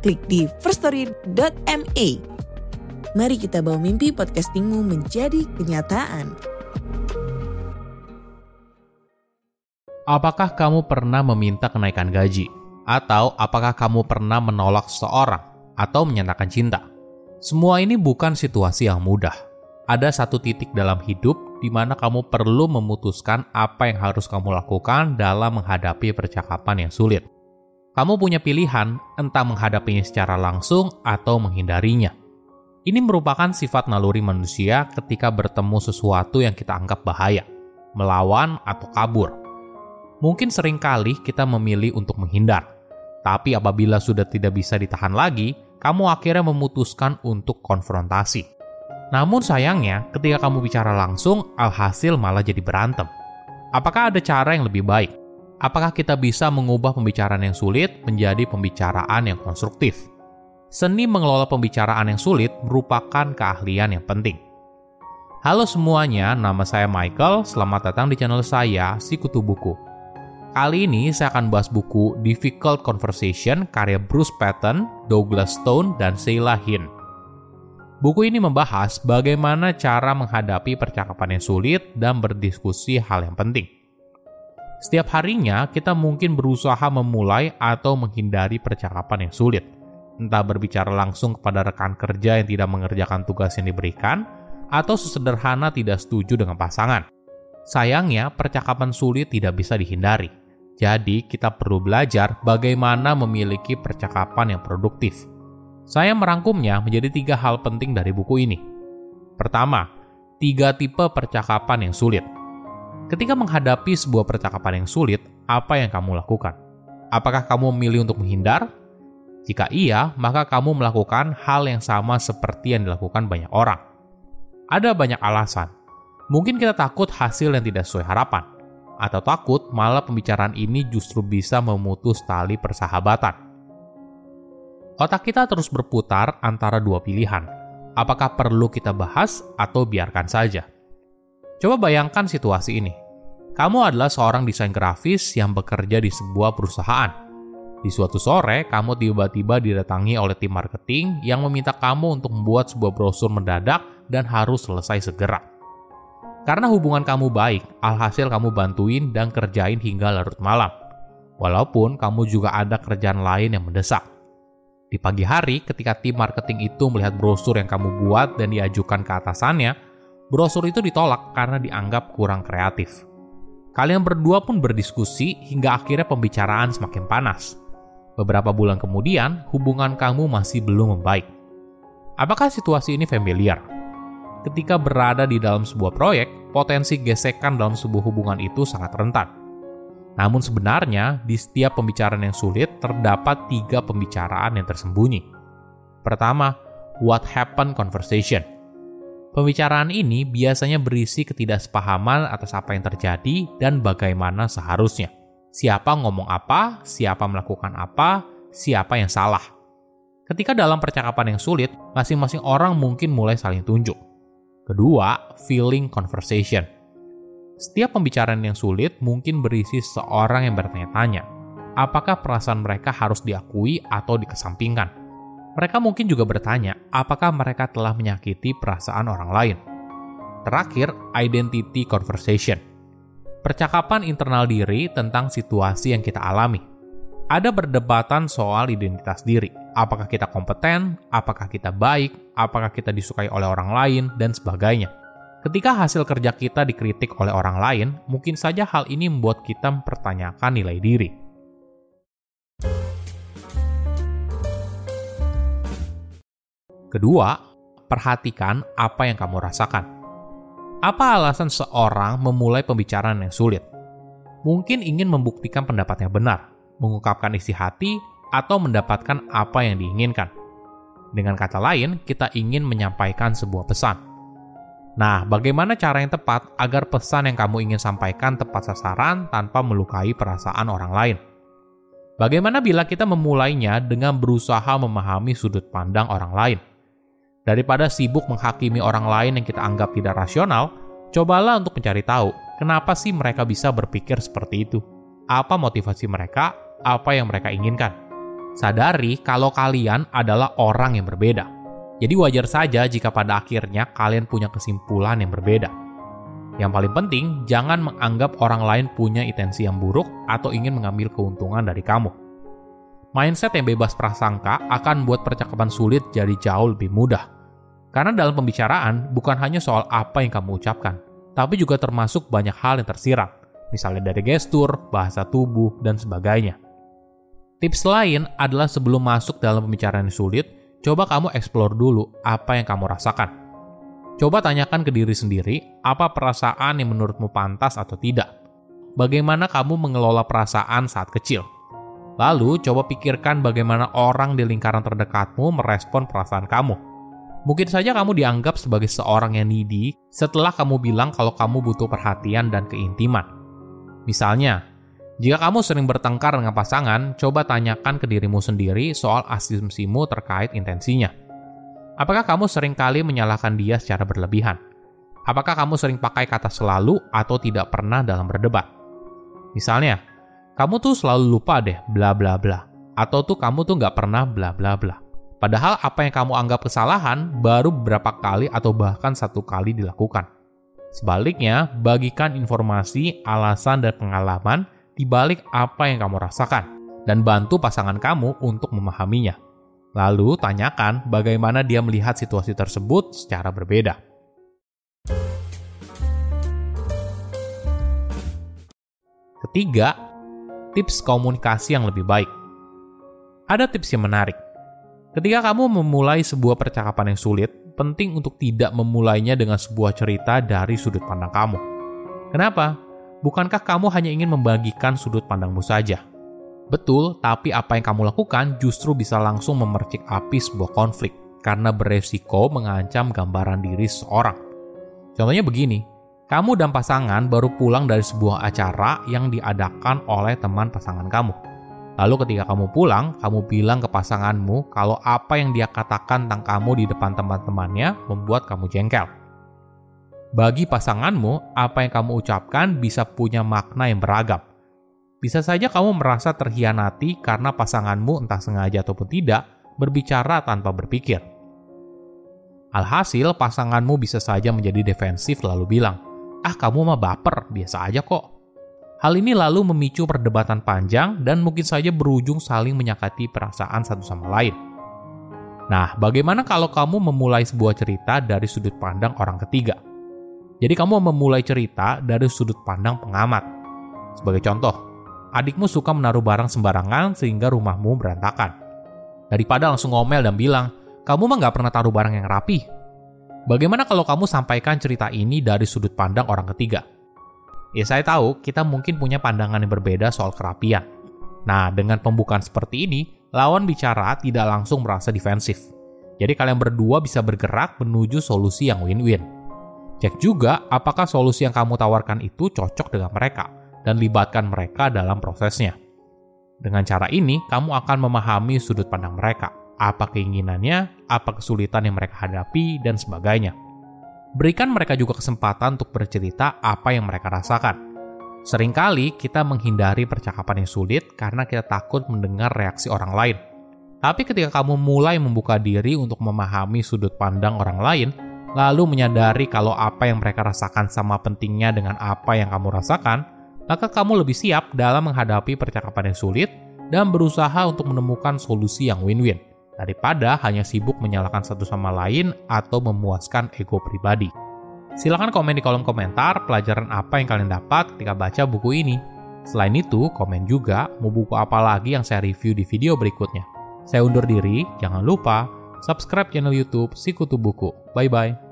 klik di firststory.me. Mari kita bawa mimpi podcastingmu menjadi kenyataan. Apakah kamu pernah meminta kenaikan gaji? Atau apakah kamu pernah menolak seseorang atau menyatakan cinta? Semua ini bukan situasi yang mudah. Ada satu titik dalam hidup di mana kamu perlu memutuskan apa yang harus kamu lakukan dalam menghadapi percakapan yang sulit. Kamu punya pilihan entah menghadapinya secara langsung atau menghindarinya. Ini merupakan sifat naluri manusia ketika bertemu sesuatu yang kita anggap bahaya, melawan atau kabur. Mungkin sering kali kita memilih untuk menghindar, tapi apabila sudah tidak bisa ditahan lagi, kamu akhirnya memutuskan untuk konfrontasi. Namun sayangnya, ketika kamu bicara langsung, alhasil malah jadi berantem. Apakah ada cara yang lebih baik? Apakah kita bisa mengubah pembicaraan yang sulit menjadi pembicaraan yang konstruktif? Seni mengelola pembicaraan yang sulit merupakan keahlian yang penting. Halo semuanya, nama saya Michael. Selamat datang di channel saya, Sikutu Buku. Kali ini saya akan bahas buku Difficult Conversation karya Bruce Patton, Douglas Stone, dan Sheila Hinn. Buku ini membahas bagaimana cara menghadapi percakapan yang sulit dan berdiskusi hal yang penting. Setiap harinya, kita mungkin berusaha memulai atau menghindari percakapan yang sulit. Entah berbicara langsung kepada rekan kerja yang tidak mengerjakan tugas yang diberikan, atau sesederhana tidak setuju dengan pasangan. Sayangnya, percakapan sulit tidak bisa dihindari. Jadi, kita perlu belajar bagaimana memiliki percakapan yang produktif. Saya merangkumnya menjadi tiga hal penting dari buku ini. Pertama, tiga tipe percakapan yang sulit. Ketika menghadapi sebuah percakapan yang sulit, apa yang kamu lakukan? Apakah kamu memilih untuk menghindar? Jika iya, maka kamu melakukan hal yang sama seperti yang dilakukan banyak orang. Ada banyak alasan. Mungkin kita takut hasil yang tidak sesuai harapan, atau takut malah pembicaraan ini justru bisa memutus tali persahabatan. Otak kita terus berputar antara dua pilihan. Apakah perlu kita bahas atau biarkan saja? Coba bayangkan situasi ini. Kamu adalah seorang desain grafis yang bekerja di sebuah perusahaan. Di suatu sore, kamu tiba-tiba didatangi oleh tim marketing yang meminta kamu untuk membuat sebuah brosur mendadak dan harus selesai segera. Karena hubungan kamu baik, alhasil kamu bantuin dan kerjain hingga larut malam. Walaupun kamu juga ada kerjaan lain yang mendesak. Di pagi hari, ketika tim marketing itu melihat brosur yang kamu buat dan diajukan ke atasannya, brosur itu ditolak karena dianggap kurang kreatif. Kalian berdua pun berdiskusi hingga akhirnya pembicaraan semakin panas. Beberapa bulan kemudian, hubungan kamu masih belum membaik. Apakah situasi ini familiar? Ketika berada di dalam sebuah proyek, potensi gesekan dalam sebuah hubungan itu sangat rentan. Namun sebenarnya, di setiap pembicaraan yang sulit terdapat tiga pembicaraan yang tersembunyi. Pertama, what happened conversation – Pembicaraan ini biasanya berisi ketidaksepahaman atas apa yang terjadi dan bagaimana seharusnya. Siapa ngomong apa, siapa melakukan apa, siapa yang salah. Ketika dalam percakapan yang sulit, masing-masing orang mungkin mulai saling tunjuk. Kedua, feeling conversation. Setiap pembicaraan yang sulit mungkin berisi seorang yang bertanya-tanya, apakah perasaan mereka harus diakui atau dikesampingkan mereka mungkin juga bertanya apakah mereka telah menyakiti perasaan orang lain. Terakhir, identity conversation. Percakapan internal diri tentang situasi yang kita alami. Ada berdebatan soal identitas diri. Apakah kita kompeten, apakah kita baik, apakah kita disukai oleh orang lain, dan sebagainya. Ketika hasil kerja kita dikritik oleh orang lain, mungkin saja hal ini membuat kita mempertanyakan nilai diri. Kedua, perhatikan apa yang kamu rasakan. Apa alasan seorang memulai pembicaraan yang sulit? Mungkin ingin membuktikan pendapatnya benar, mengungkapkan isi hati, atau mendapatkan apa yang diinginkan. Dengan kata lain, kita ingin menyampaikan sebuah pesan. Nah, bagaimana cara yang tepat agar pesan yang kamu ingin sampaikan tepat sasaran tanpa melukai perasaan orang lain? Bagaimana bila kita memulainya dengan berusaha memahami sudut pandang orang lain? Daripada sibuk menghakimi orang lain yang kita anggap tidak rasional, cobalah untuk mencari tahu kenapa sih mereka bisa berpikir seperti itu. Apa motivasi mereka apa yang mereka inginkan. Sadari kalau kalian adalah orang yang berbeda. Jadi wajar saja jika pada akhirnya kalian punya kesimpulan yang berbeda. Yang paling penting, jangan menganggap orang lain punya intensi yang buruk atau ingin mengambil keuntungan dari kamu. Mindset yang bebas prasangka akan membuat percakapan sulit jadi jauh lebih mudah. Karena dalam pembicaraan bukan hanya soal apa yang kamu ucapkan, tapi juga termasuk banyak hal yang tersirat, misalnya dari gestur, bahasa tubuh, dan sebagainya. Tips lain adalah sebelum masuk dalam pembicaraan yang sulit, coba kamu explore dulu apa yang kamu rasakan. Coba tanyakan ke diri sendiri, apa perasaan yang menurutmu pantas atau tidak. Bagaimana kamu mengelola perasaan saat kecil. Lalu, coba pikirkan bagaimana orang di lingkaran terdekatmu merespon perasaan kamu. Mungkin saja kamu dianggap sebagai seorang yang needy setelah kamu bilang kalau kamu butuh perhatian dan keintiman. Misalnya, jika kamu sering bertengkar dengan pasangan, coba tanyakan ke dirimu sendiri soal asumsimu terkait intensinya. Apakah kamu sering kali menyalahkan dia secara berlebihan? Apakah kamu sering pakai kata selalu atau tidak pernah dalam berdebat? Misalnya, kamu tuh selalu lupa deh bla bla bla. Atau tuh kamu tuh nggak pernah bla bla bla. Padahal apa yang kamu anggap kesalahan baru beberapa kali atau bahkan satu kali dilakukan. Sebaliknya, bagikan informasi, alasan, dan pengalaman di balik apa yang kamu rasakan, dan bantu pasangan kamu untuk memahaminya. Lalu tanyakan bagaimana dia melihat situasi tersebut secara berbeda. Ketiga, tips komunikasi yang lebih baik. Ada tips yang menarik. Ketika kamu memulai sebuah percakapan yang sulit, penting untuk tidak memulainya dengan sebuah cerita dari sudut pandang kamu. Kenapa? Bukankah kamu hanya ingin membagikan sudut pandangmu saja? Betul, tapi apa yang kamu lakukan justru bisa langsung memercik api sebuah konflik karena beresiko mengancam gambaran diri seseorang. Contohnya begini, kamu dan pasangan baru pulang dari sebuah acara yang diadakan oleh teman pasangan kamu. Lalu ketika kamu pulang, kamu bilang ke pasanganmu kalau apa yang dia katakan tentang kamu di depan teman-temannya membuat kamu jengkel. Bagi pasanganmu, apa yang kamu ucapkan bisa punya makna yang beragam. Bisa saja kamu merasa terhianati karena pasanganmu entah sengaja ataupun tidak berbicara tanpa berpikir. Alhasil, pasanganmu bisa saja menjadi defensif lalu bilang, "Ah, kamu mah baper, biasa aja kok." Hal ini lalu memicu perdebatan panjang dan mungkin saja berujung saling menyakiti perasaan satu sama lain. Nah, bagaimana kalau kamu memulai sebuah cerita dari sudut pandang orang ketiga? Jadi kamu memulai cerita dari sudut pandang pengamat. Sebagai contoh, adikmu suka menaruh barang sembarangan sehingga rumahmu berantakan. Daripada langsung ngomel dan bilang, kamu mah nggak pernah taruh barang yang rapi. Bagaimana kalau kamu sampaikan cerita ini dari sudut pandang orang ketiga? Ya saya tahu, kita mungkin punya pandangan yang berbeda soal kerapian. Nah, dengan pembukaan seperti ini, lawan bicara tidak langsung merasa defensif. Jadi kalian berdua bisa bergerak menuju solusi yang win-win. Cek juga apakah solusi yang kamu tawarkan itu cocok dengan mereka dan libatkan mereka dalam prosesnya. Dengan cara ini, kamu akan memahami sudut pandang mereka, apa keinginannya, apa kesulitan yang mereka hadapi, dan sebagainya. Berikan mereka juga kesempatan untuk bercerita apa yang mereka rasakan. Seringkali kita menghindari percakapan yang sulit karena kita takut mendengar reaksi orang lain. Tapi ketika kamu mulai membuka diri untuk memahami sudut pandang orang lain, lalu menyadari kalau apa yang mereka rasakan sama pentingnya dengan apa yang kamu rasakan, maka kamu lebih siap dalam menghadapi percakapan yang sulit dan berusaha untuk menemukan solusi yang win-win daripada hanya sibuk menyalahkan satu sama lain atau memuaskan ego pribadi. Silahkan komen di kolom komentar pelajaran apa yang kalian dapat ketika baca buku ini. Selain itu, komen juga mau buku apa lagi yang saya review di video berikutnya. Saya undur diri, jangan lupa subscribe channel YouTube Sikutu Buku. Bye bye.